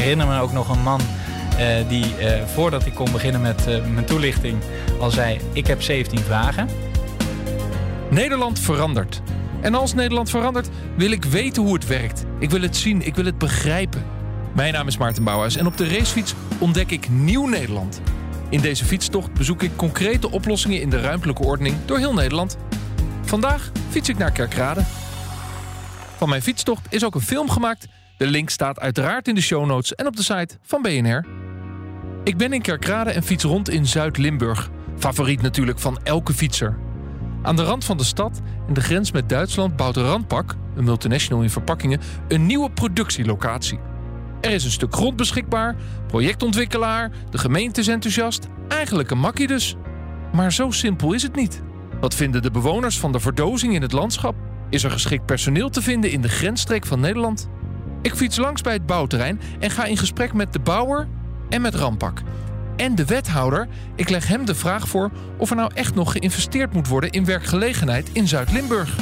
herinner me ook nog een man uh, die uh, voordat ik kon beginnen met uh, mijn toelichting al zei: Ik heb 17 vragen. Nederland verandert. En als Nederland verandert, wil ik weten hoe het werkt. Ik wil het zien, ik wil het begrijpen. Mijn naam is Maarten Bouwhuis en op de racefiets ontdek ik nieuw Nederland. In deze fietstocht bezoek ik concrete oplossingen in de ruimtelijke ordening door heel Nederland. Vandaag fiets ik naar Kerkrade. Van mijn fietstocht is ook een film gemaakt. De link staat uiteraard in de show notes en op de site van BNR. Ik ben in Kerkrade en fiets rond in Zuid-Limburg. Favoriet natuurlijk van elke fietser. Aan de rand van de stad en de grens met Duitsland bouwt Randpak, een multinational in verpakkingen, een nieuwe productielocatie. Er is een stuk grond beschikbaar, projectontwikkelaar, de gemeente is enthousiast. Eigenlijk een makkie dus. Maar zo simpel is het niet. Wat vinden de bewoners van de verdozing in het landschap? Is er geschikt personeel te vinden in de grensstreek van Nederland? Ik fiets langs bij het bouwterrein en ga in gesprek met de bouwer en met Rampak. En de wethouder, ik leg hem de vraag voor of er nou echt nog geïnvesteerd moet worden in werkgelegenheid in Zuid-Limburg.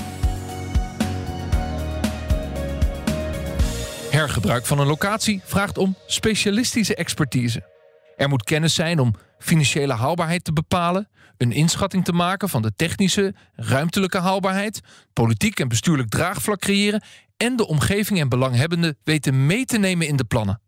Hergebruik van een locatie vraagt om specialistische expertise. Er moet kennis zijn om financiële haalbaarheid te bepalen, een inschatting te maken van de technische, ruimtelijke haalbaarheid, politiek en bestuurlijk draagvlak creëren en de omgeving en belanghebbenden weten mee te nemen in de plannen.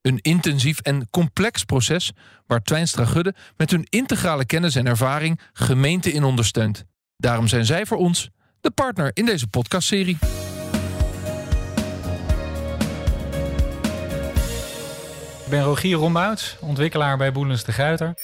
Een intensief en complex proces waar Twijnstra Gudde met hun integrale kennis en ervaring gemeente in ondersteunt. Daarom zijn zij voor ons de partner in deze podcastserie. Ik ben Rogier Rombouts, ontwikkelaar bij Boelens de Guiter.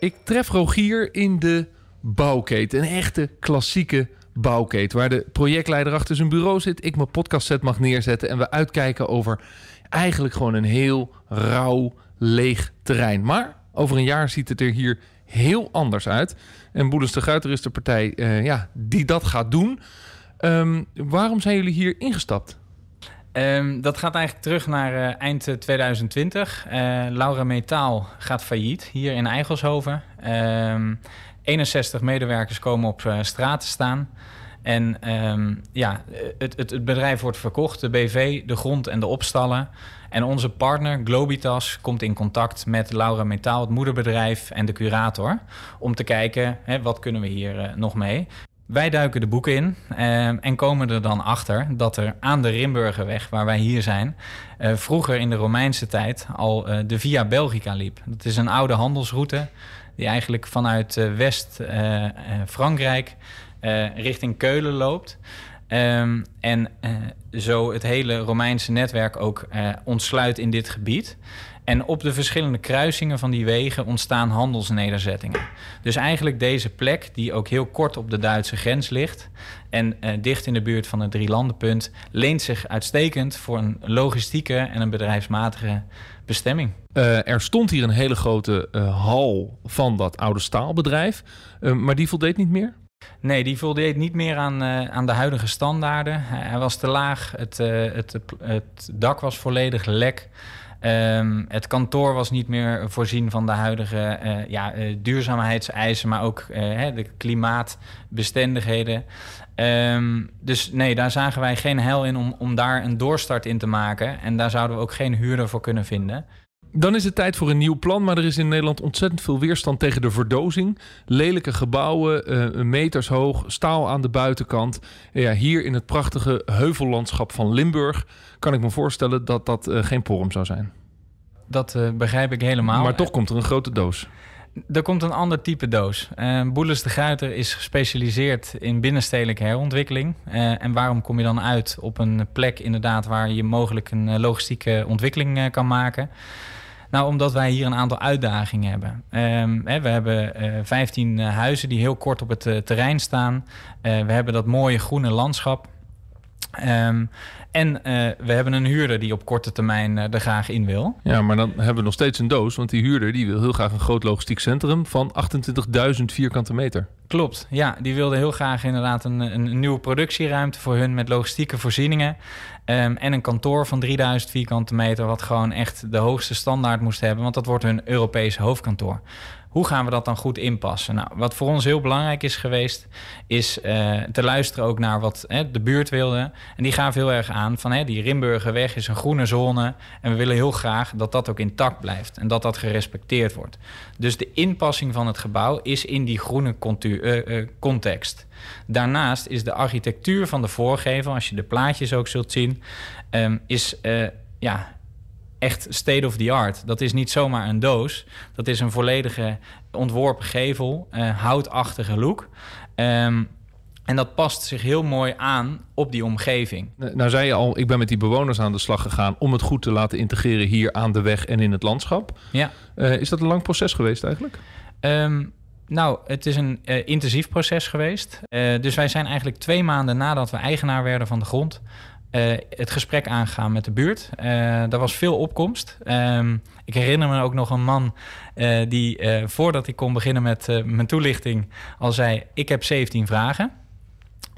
Ik tref Rogier in de bouwketen, een echte klassieke bouwketen... waar de projectleider achter zijn bureau zit, ik mijn podcastset mag neerzetten... en we uitkijken over eigenlijk gewoon een heel rauw, leeg terrein. Maar over een jaar ziet het er hier heel anders uit. En Boelens de Guiter is de partij uh, ja, die dat gaat doen. Um, waarom zijn jullie hier ingestapt? Um, dat gaat eigenlijk terug naar uh, eind 2020. Uh, Laura Metaal gaat failliet hier in Eigelshoven. Um, 61 medewerkers komen op uh, straat te staan. En um, ja, het, het, het, bedrijf wordt verkocht, de BV, de grond en de opstallen. En onze partner Globitas komt in contact met Laura Metaal, het moederbedrijf en de curator. Om te kijken, hè, wat kunnen we hier uh, nog mee. Wij duiken de boeken in uh, en komen er dan achter dat er aan de Rimburgerweg, waar wij hier zijn, uh, vroeger in de Romeinse tijd al uh, de Via Belgica liep. Dat is een oude handelsroute die eigenlijk vanuit West-Frankrijk richting Keulen loopt. Um, en zo het hele Romeinse netwerk ook ontsluit in dit gebied. En op de verschillende kruisingen van die wegen ontstaan handelsnederzettingen. Dus eigenlijk deze plek, die ook heel kort op de Duitse grens ligt en uh, dicht in de buurt van het drielandenpunt, leent zich uitstekend voor een logistieke en een bedrijfsmatige bestemming. Uh, er stond hier een hele grote uh, hal van dat oude staalbedrijf, maar die voldeed niet meer? Nee, die voldeed niet meer aan, aan de huidige standaarden. Hij was te laag, het, het, het dak was volledig lek. Um, het kantoor was niet meer voorzien van de huidige uh, ja, uh, duurzaamheidseisen, maar ook uh, de klimaatbestendigheden. Um, dus nee, daar zagen wij geen hel in om, om daar een doorstart in te maken. En daar zouden we ook geen huurder voor kunnen vinden. Dan is het tijd voor een nieuw plan, maar er is in Nederland ontzettend veel weerstand tegen de verdozing. Lelijke gebouwen, uh, meters hoog, staal aan de buitenkant. Ja, hier in het prachtige heuvellandschap van Limburg kan ik me voorstellen dat dat uh, geen porum zou zijn. Dat uh, begrijp ik helemaal. Maar toch komt er een grote doos. Er komt een ander type doos. Uh, Boelens de Guiter is gespecialiseerd in binnenstedelijke herontwikkeling. Uh, en waarom kom je dan uit op een plek inderdaad waar je mogelijk een logistieke ontwikkeling uh, kan maken? Nou, omdat wij hier een aantal uitdagingen hebben. Um, hè, we hebben uh, 15 uh, huizen die heel kort op het uh, terrein staan. We hebben dat mooie groene landschap. Um, en we hebben een huurder die op korte termijn er graag in wil. Ja, maar dan hebben we nog steeds een doos. Want die huurder die wil heel graag een groot logistiek centrum van 28.000 vierkante meter. Klopt, ja. Die wilde heel graag inderdaad een, een nieuwe productieruimte voor hun met logistieke voorzieningen. Um, en een kantoor van 3000 vierkante meter, wat gewoon echt de hoogste standaard moest hebben, want dat wordt hun Europese hoofdkantoor. Hoe gaan we dat dan goed inpassen? Nou, wat voor ons heel belangrijk is geweest, is uh, te luisteren ook naar wat hè, de buurt wilde. En die gaven heel erg aan van hè, die Rimburgerweg is een groene zone en we willen heel graag dat dat ook intact blijft en dat dat gerespecteerd wordt. Dus de inpassing van het gebouw is in die groene uh, uh, context. Daarnaast is de architectuur van de voorgevel, als je de plaatjes ook zult zien, um, is ja, echt state of the art. Dat is niet zomaar een doos. Dat is een volledige ontworpen gevel, uh, houtachtige look. Um, en dat past zich heel mooi aan op die omgeving. Nou zei je al, ik ben met die bewoners aan de slag gegaan om het goed te laten integreren hier aan de weg en in het landschap. Ja. Uh, is dat een lang proces geweest eigenlijk? Um, nou, het is een uh, intensief proces geweest. Dus wij zijn eigenlijk twee maanden nadat we eigenaar werden van de grond, het gesprek aangegaan met de buurt. daar was veel opkomst. Um, ik herinner me ook nog een man die voordat ik kon beginnen met mijn toelichting al zei: Ik heb 17 vragen.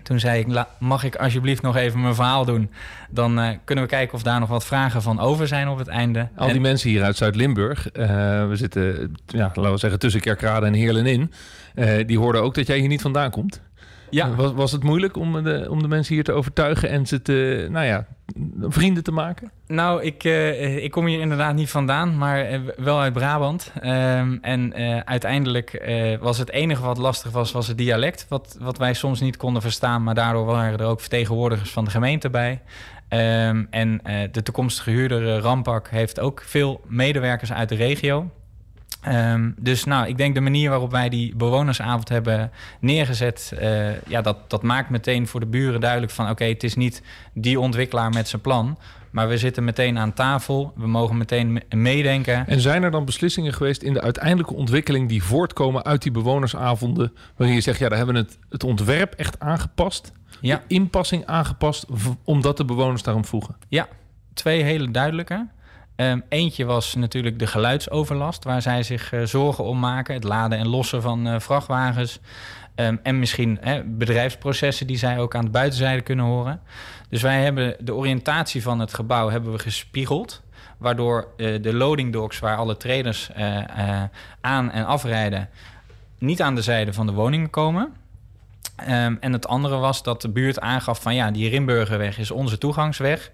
Toen zei ik, mag ik alsjeblieft nog even mijn verhaal doen? Dan uh, kunnen we kijken of daar nog wat vragen van over zijn op het einde. Al die en... mensen hier uit Zuid-Limburg, uh, we zitten, ja, laten we zeggen, tussen Kerkrade en Heerlen in. Uh, die hoorden ook dat jij hier niet vandaan komt. Ja. Was, was het moeilijk om de, om de mensen hier te overtuigen en ze te, nou ja, vrienden te maken? Nou, ik, uh, ik kom hier inderdaad niet vandaan, maar uh, wel uit Brabant. Um, en uh, uiteindelijk was het enige wat lastig was, was het dialect. Wat, wat wij soms niet konden verstaan, maar daardoor waren er ook vertegenwoordigers van de gemeente bij. Um, en de toekomstige huurder Rampak heeft ook veel medewerkers uit de regio. Um, dus nou, ik denk de manier waarop wij die bewonersavond hebben neergezet, uh, ja, dat, dat maakt meteen voor de buren duidelijk van oké, okay, het is niet die ontwikkelaar met zijn plan. Maar we zitten meteen aan tafel. We mogen meteen meedenken. En zijn er dan beslissingen geweest in de uiteindelijke ontwikkeling die voortkomen uit die bewonersavonden? Waarin je zegt, ja, daar hebben we het, het ontwerp echt aangepast. Ja. De inpassing aangepast, omdat de bewoners daarom vroegen. Ja, twee hele duidelijke. Um, eentje was natuurlijk de geluidsoverlast, waar zij zich uh, zorgen om maken. Het laden en lossen van uh, vrachtwagens. Um, en misschien hè, bedrijfsprocessen die zij ook aan de buitenzijde kunnen horen. Dus wij hebben de oriëntatie van het gebouw hebben we gespiegeld. Waardoor uh, de loading docks, waar alle traders aan en afrijden, niet aan de zijde van de woningen komen. Um, en het andere was dat de buurt aangaf van ja, die Rimburgerweg is onze toegangsweg.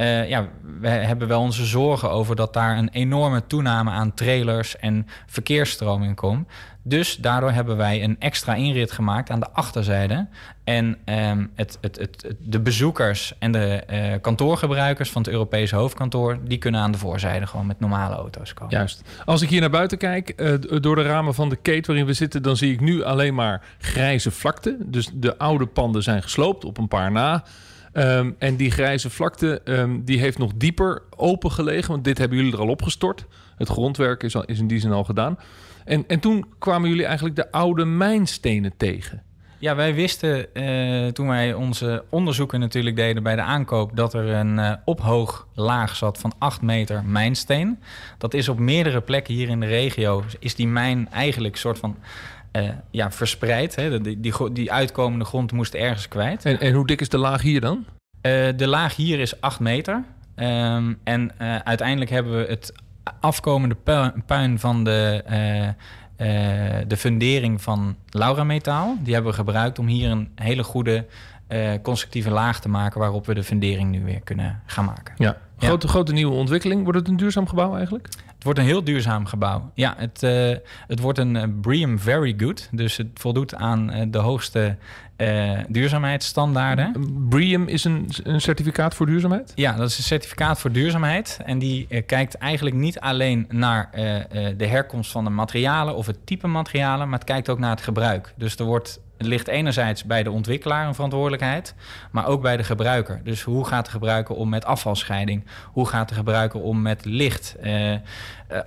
Uh, ja, we hebben wel onze zorgen over dat daar een enorme toename aan trailers en verkeersstroming komt. Dus daardoor hebben wij een extra inrit gemaakt aan de achterzijde. En um, het, het, het, de bezoekers en de uh, kantoorgebruikers van het Europese hoofdkantoor... die kunnen aan de voorzijde gewoon met normale auto's komen. Juist. Als ik hier naar buiten kijk, uh, door de ramen van de kate waarin we zitten... dan zie ik nu alleen maar grijze vlakte. Dus de oude panden zijn gesloopt, op een paar na... Um, en die grijze vlakte um, die heeft nog dieper open gelegen. Want dit hebben jullie er al opgestort. Het grondwerk is, al, is in die zin al gedaan. En, en toen kwamen jullie eigenlijk de oude mijnstenen tegen. Ja, wij wisten uh, toen wij onze onderzoeken natuurlijk deden bij de aankoop... dat er een uh, ophoog laag zat van 8 meter mijnsteen. Dat is op meerdere plekken hier in de regio... is die mijn eigenlijk een soort van uh, ja, verspreid. Hè. Die, die, die, uitkomende grond moest ergens kwijt. En, en hoe dik is de laag hier dan? Uh, de laag hier is 8 meter. Um, en uh, uiteindelijk hebben we het afkomende puin van de, de fundering van Laura Metaal. Die hebben we gebruikt om hier een hele goede constructieve laag te maken... waarop we de fundering nu weer kunnen gaan maken. Ja, grote, ja. grote nieuwe ontwikkeling. Wordt het een duurzaam gebouw eigenlijk? Het wordt een heel duurzaam gebouw. Ja, het, uh, het wordt een uh, BREEAM Very Good. Dus het voldoet aan uh, de hoogste duurzaamheidsstandaarden. BREEAM is een, een, certificaat voor duurzaamheid? Ja, dat is een certificaat voor duurzaamheid. En die kijkt eigenlijk niet alleen naar de herkomst van de materialen of het type materialen, maar het kijkt ook naar het gebruik. Dus er wordt het ligt enerzijds bij de ontwikkelaar een verantwoordelijkheid, maar ook bij de gebruiker. Dus hoe gaat de gebruiker om met afvalscheiding? Hoe gaat de gebruiker om met licht? Uh, uh,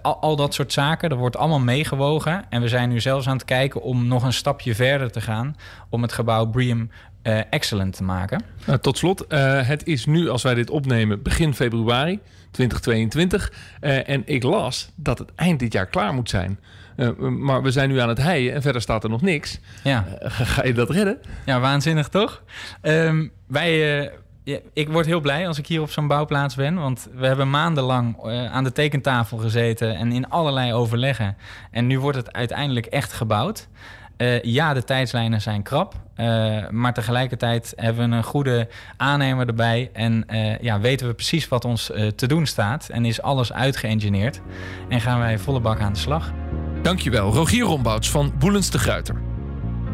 al, al, dat soort zaken, dat wordt allemaal meegewogen. En we zijn nu zelfs aan het kijken om nog een stapje verder te gaan om het gebouw BREEAM uh, excellent te maken. Nou, tot slot, het is nu, als wij dit opnemen, begin februari 2022. en ik las dat het eind dit jaar klaar moet zijn. Maar we zijn nu aan het heien en verder staat er nog niks. Ja. Ga je dat redden? Ja, waanzinnig toch? Um, wij, ja, ik word heel blij als ik hier op zo'n bouwplaats ben. Want we hebben maandenlang aan de tekentafel gezeten en in allerlei overleggen. En nu wordt het uiteindelijk echt gebouwd. Ja, de tijdslijnen zijn krap. maar tegelijkertijd hebben we een goede aannemer erbij. En ja, weten we precies wat ons te doen staat. En is alles uitgeëngineerd. En gaan wij volle bak aan de slag. Dankjewel, Rogier Rombouts van Boelens de Gruiter.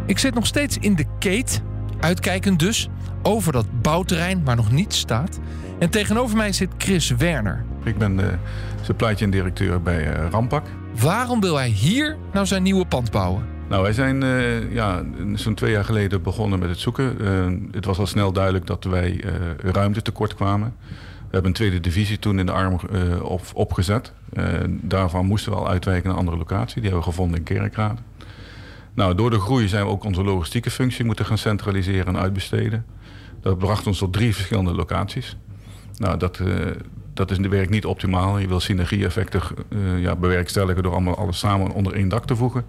Ik zit nog steeds in de keet, uitkijkend dus, over dat bouwterrein waar nog niets staat. En tegenover mij zit Chris Werner. Ik ben de supply chain directeur bij uh, Rampak. Waarom wil hij hier nou zijn nieuwe pand bouwen? Nou, wij zijn uh, ja, zo'n twee jaar geleden begonnen met het zoeken. Uh, het was al snel duidelijk dat wij ruimte tekort kwamen. We hebben een tweede divisie toen in de arm op, opgezet. daarvan moesten we al uitwijken naar een andere locatie. Die hebben we gevonden in Kerkrade. Nou, door de groei zijn we ook onze logistieke functie moeten gaan centraliseren en uitbesteden. Dat bracht ons tot drie verschillende locaties. Nou, dat, uh, dat is in de werk niet optimaal. Je wil synergie-effecten uh, ja, bewerkstelligen door allemaal alles samen onder één dak te voegen.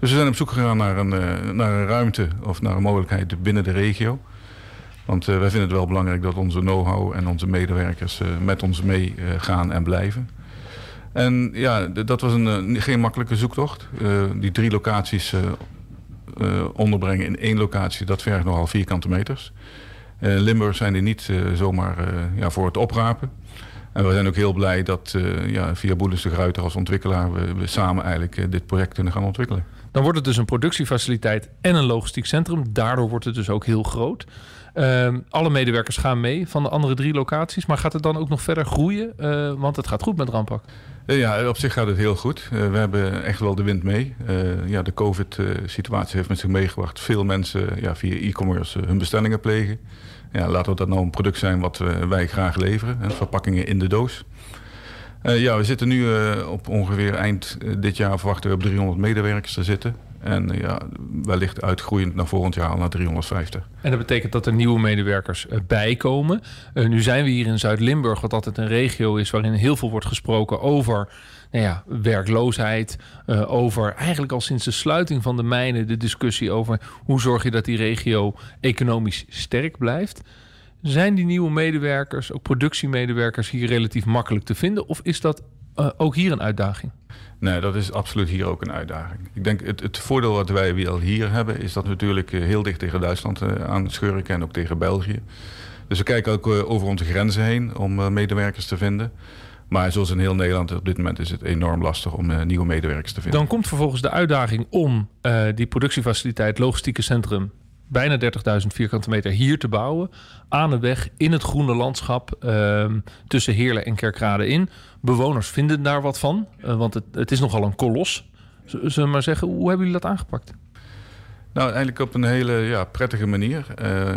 Dus we zijn op zoek gegaan naar een, uh, naar een ruimte of naar een mogelijkheid binnen de regio. Want wij vinden het wel belangrijk dat onze know-how en onze medewerkers met ons meegaan en blijven. En ja, dat was een, geen makkelijke zoektocht. die drie locaties onderbrengen in één locatie, dat vergt nogal vierkante meters. Uh, Limburg zijn die niet zomaar ja, voor het oprapen. En we zijn ook heel blij dat ja, via Boelens de Gruiter als ontwikkelaar... We, we samen eigenlijk dit project kunnen gaan ontwikkelen. Dan wordt het dus een productiefaciliteit en een logistiek centrum. Daardoor wordt het dus ook heel groot. Ehm, alle medewerkers gaan mee van de andere drie locaties. Maar gaat het dan ook nog verder groeien? want het gaat goed met Rampak. Ja, op zich gaat het heel goed. we hebben echt wel de wind mee. ja, de COVID-situatie heeft met zich meegebracht. Veel mensen ja, via e-commerce hun bestellingen plegen ja, laten we dat nou een product zijn wat wij graag leveren. Hè, verpakkingen in de doos. Uh, ja, we zitten nu uh, op ongeveer eind uh, dit jaar verwachten we op 300 medewerkers te zitten. En ja, wellicht uitgroeiend naar volgend jaar al naar 350. En dat betekent dat er nieuwe medewerkers bijkomen. nu zijn we hier in Zuid-Limburg, wat altijd een regio is waarin heel veel wordt gesproken over nou ja, werkloosheid. Over eigenlijk al sinds de sluiting van de mijnen de discussie over hoe zorg je dat die regio economisch sterk blijft. Zijn die nieuwe medewerkers, ook productiemedewerkers, hier relatief makkelijk te vinden? Of is dat uh, ook hier een uitdaging? Nee, dat is absoluut hier ook een uitdaging. Ik denk het, het voordeel wat wij wel hier hebben, is dat we natuurlijk eh, heel dicht tegen Duitsland aan schurken en ook tegen België. Dus we kijken ook over onze grenzen heen om medewerkers te vinden. Maar zoals in heel Nederland op dit moment is het enorm lastig om nieuwe medewerkers te vinden. Dan komt vervolgens de uitdaging om die productiefaciliteit, logistieke centrum, bijna 30.000 vierkante meter hier te bouwen. Aan de weg in het groene landschap uh, tussen Heerlen en Kerkrade in. Bewoners vinden daar wat van, uh, want het, het, is nogal een kolos. Zullen we maar zeggen, hoe hebben jullie dat aangepakt? Nou, eigenlijk op een hele ja, prettige manier. Uh,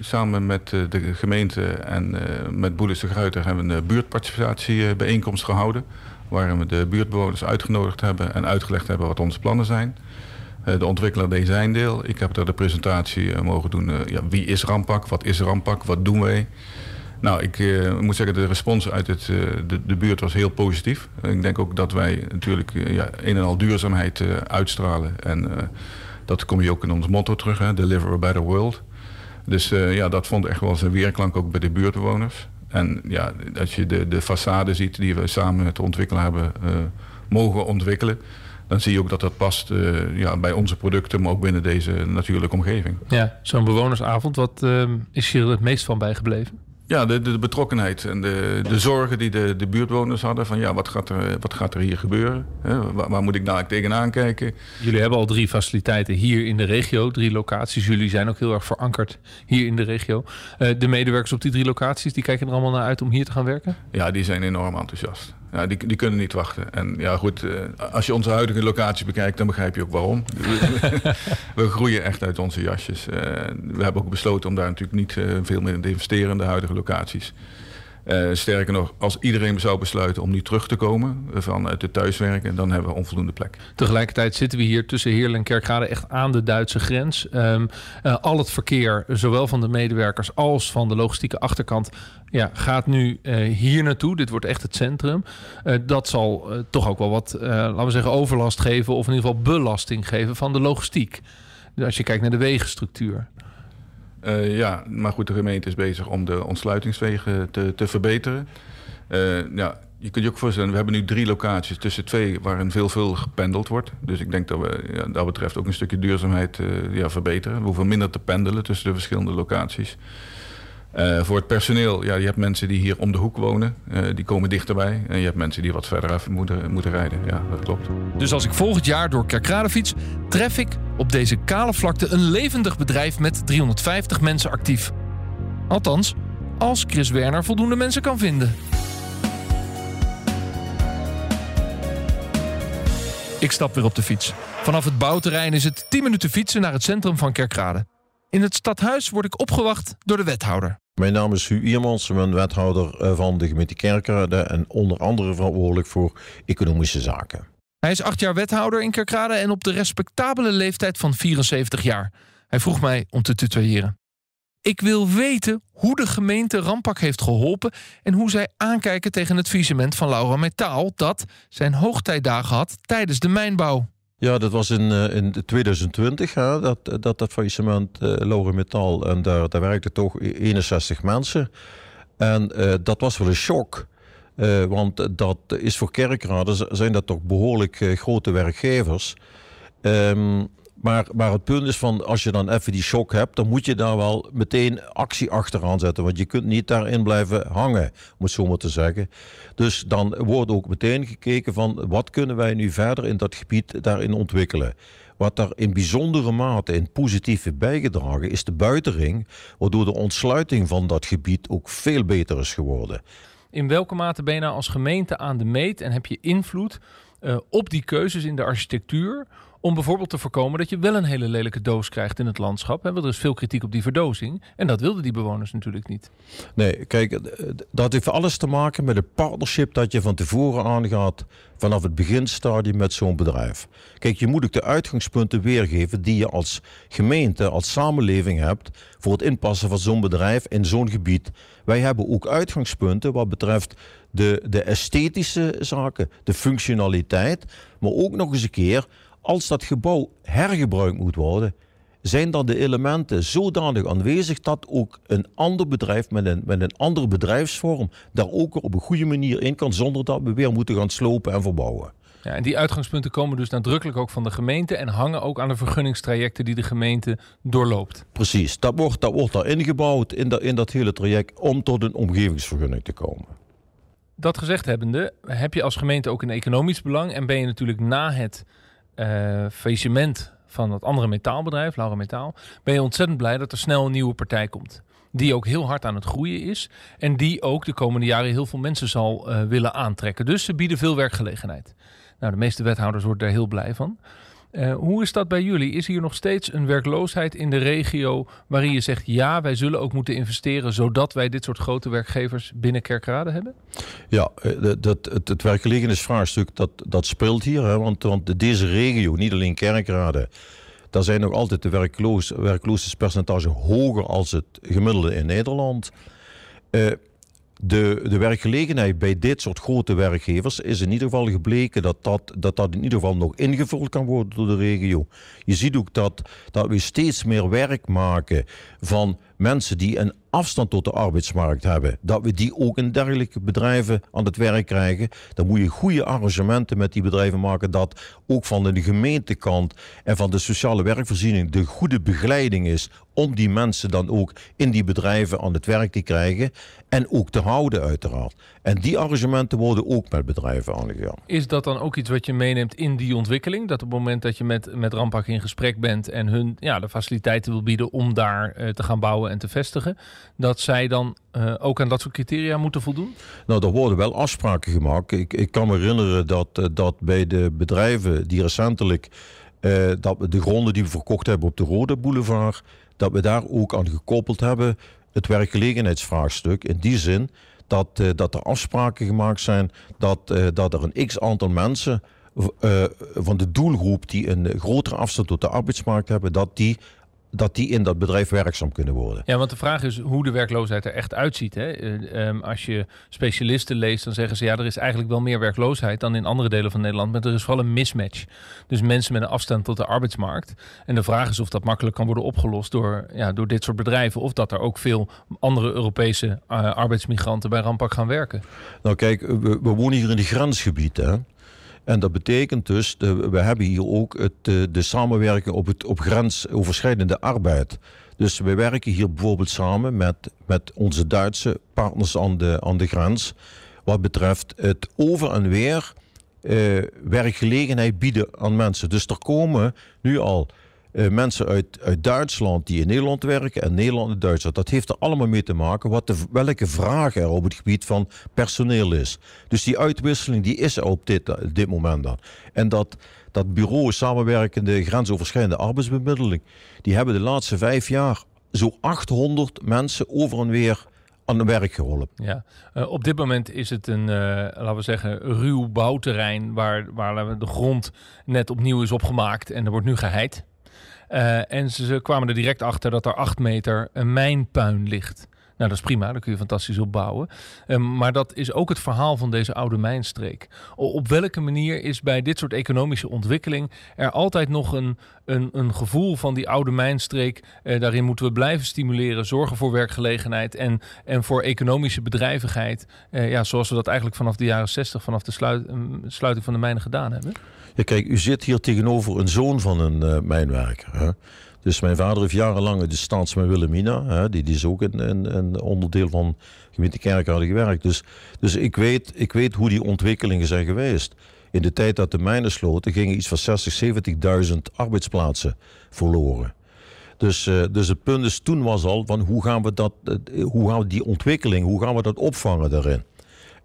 samen met uh, de gemeente en met Boelis de Gruiter hebben we een buurtparticipatiebijeenkomst gehouden. Waarin we de buurtbewoners uitgenodigd hebben en uitgelegd hebben wat onze plannen zijn. De ontwikkelaar deed zijn deel. Ik heb daar de presentatie mogen doen. ja, wie is Rampak? Wat is Rampak? Wat doen wij? Nou, ik moet zeggen, de respons uit het, de, buurt was heel positief. ik denk ook dat wij natuurlijk ja, een en al duurzaamheid uitstralen. En dat kom je ook in ons motto terug, hè, Deliver a Better World. Dus ja, dat vond echt wel zijn weerklank ook bij de buurtbewoners. En ja, als je de, de façade ziet die we samen met de ontwikkelaar hebben mogen ontwikkelen... dan zie je ook dat dat past uh, ja, bij onze producten, maar ook binnen deze natuurlijke omgeving. Ja, zo'n bewonersavond, wat is hier het meest van bijgebleven? Ja, de, de, betrokkenheid en de, de zorgen die de, de buurtbewoners hadden. Van ja, wat gaat er, wat gaat er hier gebeuren? waar, waar, moet ik nou tegenaan kijken? Jullie hebben al drie faciliteiten hier in de regio. Drie locaties. Jullie zijn ook heel erg verankerd hier in de regio. Uh, de medewerkers op die drie locaties, die kijken er allemaal naar uit om hier te gaan werken? Ja, die zijn enorm enthousiast. Ja, die, die kunnen niet wachten. En ja, goed, eh, als je onze huidige locatie bekijkt, dan begrijp je ook waarom. we groeien echt uit onze jasjes. Uh, we hebben ook besloten om daar natuurlijk niet uh, veel meer in te investeren in de huidige locaties. Uh, sterker nog, als iedereen zou besluiten om nu terug te komen vanuit het thuiswerken, dan hebben we onvoldoende plek. Tegelijkertijd zitten we hier tussen Heerlen en Kerkrade echt aan de Duitse grens. Uh, al het verkeer, zowel van de medewerkers als van de logistieke achterkant, ja, gaat nu hier naartoe. Dit wordt echt het centrum. dat zal toch ook wel wat, laten we zeggen, overlast geven of in ieder geval belasting geven van de logistiek. Als je kijkt naar de wegenstructuur. Uh, ja, maar goed, de gemeente is bezig om de ontsluitingswegen te, te verbeteren. Uh, ja, je kunt je ook voorstellen, we hebben nu drie locaties tussen twee waarin veel veel gependeld wordt. Dus ik denk dat we ja, dat betreft ook een stukje duurzaamheid uh, ja, verbeteren. We hoeven minder te pendelen tussen de verschillende locaties. Uh, voor het personeel, ja, je hebt mensen die hier om de hoek wonen, uh, die komen dichterbij. En je hebt mensen die wat verder af moeten, moeten rijden. Ja, dat klopt. Dus als ik volgend jaar door Kerkrade fiets, tref ik op deze kale vlakte een levendig bedrijf met 350 mensen actief. Althans, als Chris Werner voldoende mensen kan vinden. Ik stap weer op de fiets. Vanaf het bouwterrein is het 10 minuten fietsen naar het centrum van Kerkrade. In het stadhuis word ik opgewacht door de wethouder. Mijn naam is Hu Iermans, ik ben wethouder eh, van de gemeente Kerkrade en onder andere verantwoordelijk voor economische zaken. Hij is acht jaar wethouder in Kerkrade en op de respectabele leeftijd van 74 jaar. Hij vroeg mij om te tutoyeren. Ik wil weten hoe de gemeente Rampak heeft geholpen en hoe zij aankijken tegen het visement van Laura Metaal dat zijn hoogtijdagen had tijdens de mijnbouw. Ja, dat was in, uh, in 2020, hè, dat, dat, dat faillissement uh, Laura Metaal. En daar, daar werkten toch 61 mensen. En uh, dat was wel een shock. want dat is voor kerkraden zijn dat toch behoorlijk grote werkgevers. Um, maar, maar het punt is van, als je dan even die shock hebt, dan moet je daar wel meteen actie achteraan zetten. Want je kunt niet daarin blijven hangen, om het zo maar te zeggen. Dus dan wordt ook meteen gekeken van, wat kunnen wij nu verder in dat gebied daarin ontwikkelen. Wat daar in bijzondere mate in positief heeft bijgedragen, is de buitenring, waardoor de ontsluiting van dat gebied ook veel beter is geworden. In welke mate ben je nou als gemeente aan de meet en heb je invloed uh, op die keuzes in de architectuur om bijvoorbeeld te voorkomen dat je wel een hele lelijke doos krijgt in het landschap. Hè, want er is veel kritiek op die verdozing. En dat wilden die bewoners natuurlijk niet. Nee, kijk, dat heeft alles te maken met het partnership dat je van tevoren aangaat vanaf het beginstadium met zo'n bedrijf. Kijk, je moet ook de uitgangspunten weergeven die je als gemeente, als samenleving hebt voor het inpassen van zo'n bedrijf in zo'n gebied. Wij hebben ook uitgangspunten wat betreft de, de esthetische zaken, de functionaliteit, maar ook nog eens een keer als dat gebouw hergebruikt moet worden, zijn dan de elementen zodanig aanwezig dat ook een ander bedrijf met een, met een andere bedrijfsvorm daar ook op een goede manier in kan, zonder dat we weer moeten gaan slopen en verbouwen. Ja, en die uitgangspunten komen dus nadrukkelijk ook van de gemeente en hangen ook aan de vergunningstrajecten die de gemeente doorloopt. Precies, dat wordt, dat wordt daar ingebouwd in, dat in dat hele traject om tot een omgevingsvergunning te komen. Dat gezegd hebbende, heb je als gemeente ook een economisch belang en ben je natuurlijk na het uh, faillissement van het andere metaalbedrijf, Laura Metaal, ben je ontzettend blij dat er snel een nieuwe partij komt. Die ook heel hard aan het groeien is. En die ook de komende jaren heel veel mensen zal uh, willen aantrekken. Dus ze bieden veel werkgelegenheid. Nou, de meeste wethouders worden daar heel blij van. Uh, hoe is dat bij jullie? Is hier nog steeds een werkloosheid in de regio waarin je zegt ja, wij zullen ook moeten investeren zodat wij dit soort grote werkgevers binnen Kerkrade hebben? Ja, eh, dat, het, het werkgelegenheidsvraagstuk dat, dat speelt hier. Hè, want, want deze regio, niet alleen Kerkrade, daar zijn nog altijd de werkloos, werkloosheidspercentage hoger als het gemiddelde in Nederland. Uh, de, de werkgelegenheid bij dit soort grote werkgevers is in ieder geval gebleken dat dat, dat dat in ieder geval nog ingevuld kan worden door de regio. Je ziet ook dat, dat we steeds meer werk maken van mensen die een afstand tot de arbeidsmarkt hebben, dat we die ook in dergelijke bedrijven aan het werk krijgen. Dan moet je goede arrangementen met die bedrijven maken dat ook van de gemeentekant en van de sociale werkvoorziening de goede begeleiding is om die mensen dan ook in die bedrijven aan het werk te krijgen en ook te houden uiteraard. En die arrangementen worden ook met bedrijven aangegaan. Is dat dan ook iets wat je meeneemt in die ontwikkeling? Dat op het moment dat je met, met Rampak in gesprek bent en hun ja, de faciliteiten wil bieden om daar uh, te gaan bouwen en te vestigen, dat zij dan uh, ook aan dat soort criteria moeten voldoen? Nou, er worden wel afspraken gemaakt. Ik, ik kan me herinneren dat, uh, dat bij de bedrijven die recentelijk dat we de gronden die we verkocht hebben op de Rode Boulevard, dat we daar ook aan gekoppeld hebben het werkgelegenheidsvraagstuk. In die zin dat, dat er afspraken gemaakt zijn dat, dat er een x aantal mensen van de doelgroep die een grotere afstand tot de arbeidsmarkt hebben, dat die dat die in dat bedrijf werkzaam kunnen worden. Ja, want de vraag is hoe de werkloosheid er echt uitziet. Hè? Eh, ehm, als je specialisten leest, dan zeggen ze ja, er is eigenlijk wel meer werkloosheid dan in andere delen van Nederland. Maar er is vooral een mismatch. Dus mensen met een afstand tot de arbeidsmarkt. En de vraag is of dat makkelijk kan worden opgelost door, ja, door dit soort bedrijven. Of dat er ook veel andere Europese uh, arbeidsmigranten bij Rampak gaan werken. Nou kijk, we, we wonen hier in het grensgebied. Hè? En dat betekent dus, we hebben hier ook het, de, de samenwerking op, het, op grensoverschrijdende arbeid. Dus we werken hier bijvoorbeeld samen met, met onze Duitse partners aan de, aan de grens. Wat betreft het over en weer eh, werkgelegenheid bieden aan mensen. Dus er komen nu al uh, mensen uit, uit Duitsland die in Nederland werken en Nederland en Duitsland. Dat heeft er allemaal mee te maken wat de, welke vraag er op het gebied van personeel is. Dus die uitwisseling die is er op dit, dit moment dan. En dat, dat bureau samenwerkende grensoverschrijdende arbeidsbemiddeling, die hebben de laatste vijf jaar zo 800 mensen over en weer aan het werk geholpen. Ja, uh, op dit moment is het een, uh, laten we zeggen, ruw bouwterrein waar, waar de grond net opnieuw is opgemaakt en er wordt nu geheid. Uh, en ze, ze, kwamen er direct achter dat er acht meter een mijnpuin ligt. Nou, dat is prima, daar kun je fantastisch op bouwen. Um, maar dat is ook het verhaal van deze oude mijnstreek. Op welke manier is bij dit soort economische ontwikkeling er altijd nog een, een, een gevoel van die oude mijnstreek? Uh, daarin moeten we blijven stimuleren, zorgen voor werkgelegenheid en, en voor economische bedrijvigheid. Uh, ja, zoals we dat eigenlijk vanaf de jaren 60, vanaf de sluit, sluiting van de mijnen gedaan hebben. Ja, kijk, u zit hier tegenover een zoon van een uh, mijnwerker. Hè? Dus mijn vader heeft jarenlang de staatsmijn Wilhelmina, hè, die, die is ook een, een, een onderdeel van gemeente Kerkrade gewerkt. Dus, dus ik, weet, ik weet hoe die ontwikkelingen zijn geweest. In de tijd dat de mijnen sloten gingen iets van 60, 70.000 arbeidsplaatsen verloren. Dus, uh, dus het punt is toen was al van hoe gaan we dat, uh, hoe gaan we die ontwikkeling, hoe gaan we dat opvangen daarin?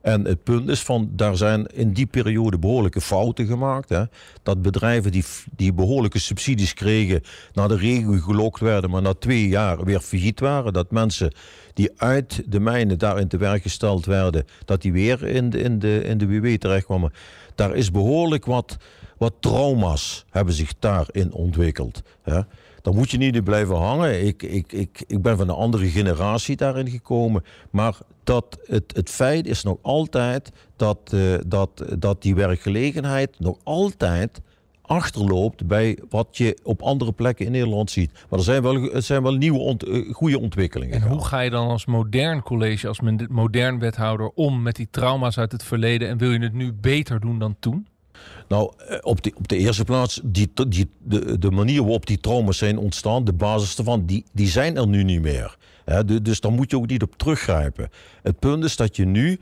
En het punt is van, daar zijn in die periode behoorlijke fouten gemaakt. Hè? Dat bedrijven die, die behoorlijke subsidies kregen, naar de regio gelokt werden, maar na twee jaar weer failliet waren. Dat mensen die uit de mijnen daarin te werk gesteld werden, dat die weer in de, in de, in de WW terechtkwamen. Daar is behoorlijk wat, wat trauma's hebben zich daarin ontwikkeld. Hè? dan moet je niet in blijven hangen. Ik, ik, ik, ik ben van een andere generatie daarin gekomen. Maar dat het, het feit is nog altijd dat, uh, dat, dat die werkgelegenheid nog altijd achterloopt bij wat je op andere plekken in Nederland ziet. Maar er zijn wel, er zijn wel nieuwe ont, uh, goede ontwikkelingen. En hoe ga je dan als modern college, als modern wethouder om met die trauma's uit het verleden en wil je het nu beter doen dan toen? Nou, eh, op de, op de eerste plaats, die, die, de, de manier waarop die trauma's zijn ontstaan, de basis ervan, die, die zijn er nu niet meer. Dus daar moet je ook niet op teruggrijpen. Het punt is dat je nu,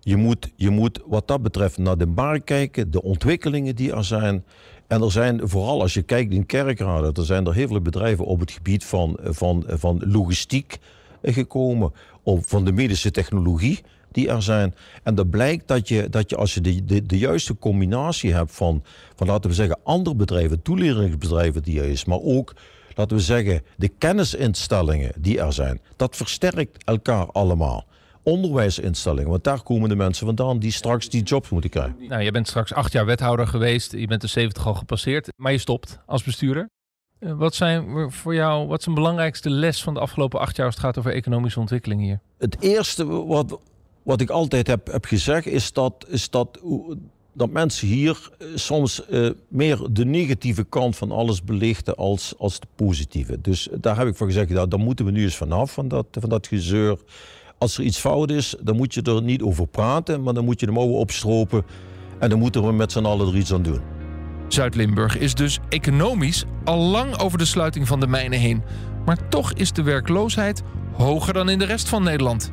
je moet, je moet wat dat betreft naar de markt kijken, de ontwikkelingen die er zijn. En er zijn vooral, als je kijkt in Kerkrade, er zijn er heel veel bedrijven op het gebied van, van, van logistiek gekomen, op, van de medische technologie die er zijn. En dat blijkt dat je, dat je als je de, de, de juiste combinatie hebt van, van, laten we zeggen, andere bedrijven, toeleringsbedrijven die er is, maar ook, laten we zeggen, de kennisinstellingen die er zijn, dat versterkt elkaar allemaal onderwijsinstellingen. Want daar komen de mensen vandaan die straks die jobs moeten krijgen. Nou, je bent straks acht jaar wethouder geweest. Je bent de 70 al gepasseerd. Maar je stopt als bestuurder. Eh, wat zijn voor jou, wat is een belangrijkste les van de afgelopen acht jaar als het gaat over economische ontwikkeling hier? Het eerste wat, wat ik altijd heb, gezegd is dat, dat, mensen hier eh, soms uh, meer de negatieve kant van alles belichten als, als de positieve. Dus daar heb ik voor gezegd, dat, moeten we nu eens vanaf, van dat, van dat gezeur. Als er iets fout is, dan moet je er niet over praten, maar dan moet je de mouwen opstropen en dan moeten we met z'n allen er iets aan doen. Zuid-Limburg is dus economisch al lang over de sluiting van de mijnen heen. Maar toch is de werkloosheid hoger dan in de rest van Nederland.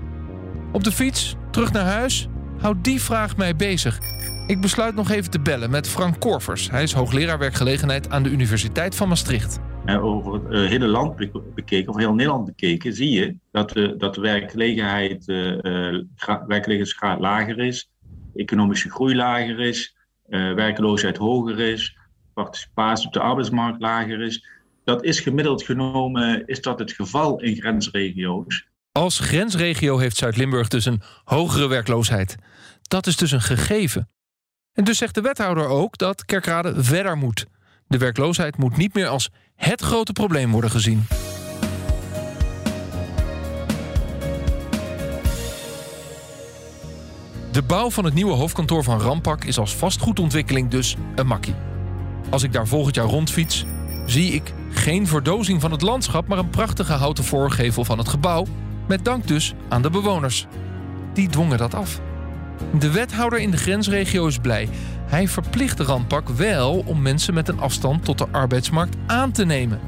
Op de fiets, terug naar huis? Houdt die vraag mij bezig. Ik besluit nog even te bellen met Frank Korvers. Hij is hoogleraar werkgelegenheid aan de Universiteit van Maastricht. over het uh, hele land bekeken, of heel Nederland bekeken, zie je dat de, dat werkgelegenheid, uh, werkgelegenheidsgraad lager is, economische groei lager is, werkloosheid hoger is, participatie op de arbeidsmarkt lager is. Dat is gemiddeld genomen is dat het geval in grensregio's. Als grensregio heeft Zuid-Limburg dus een hogere werkloosheid. Dat is dus een gegeven. En dus zegt de wethouder ook dat Kerkrade verder moet. De werkloosheid moet niet meer als het grote probleem worden gezien. De bouw van het nieuwe hoofdkantoor van Rampak is als vastgoedontwikkeling dus een makkie. Als ik daar volgend jaar rondfiets, zie ik geen verdozing van het landschap, maar een prachtige houten voorgevel van het gebouw, met dank dus aan de bewoners. Die dwongen dat af. De wethouder in de grensregio is blij. Hij verplicht de Rampak wel om mensen met een afstand tot de arbeidsmarkt aan te nemen.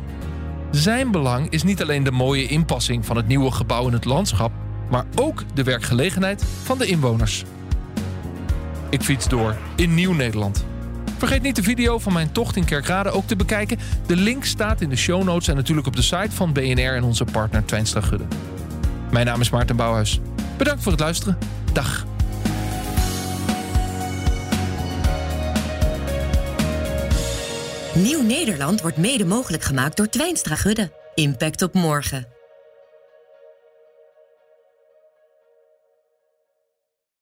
Zijn belang is niet alleen de mooie inpassing van het nieuwe gebouw in het landschap, maar ook de werkgelegenheid van de inwoners. Ik fiets door in Nieuw-Nederland. Vergeet niet de video van mijn tocht in Kerkrade ook te bekijken. De link staat in de show notes en natuurlijk op de site van BNR en onze partner Twijnstra. Mijn naam is Maarten Bouwhuis. Bedankt voor het luisteren. Dag. Nieuw Nederland wordt mede mogelijk gemaakt door Twijnstra Gudde. Impact op morgen.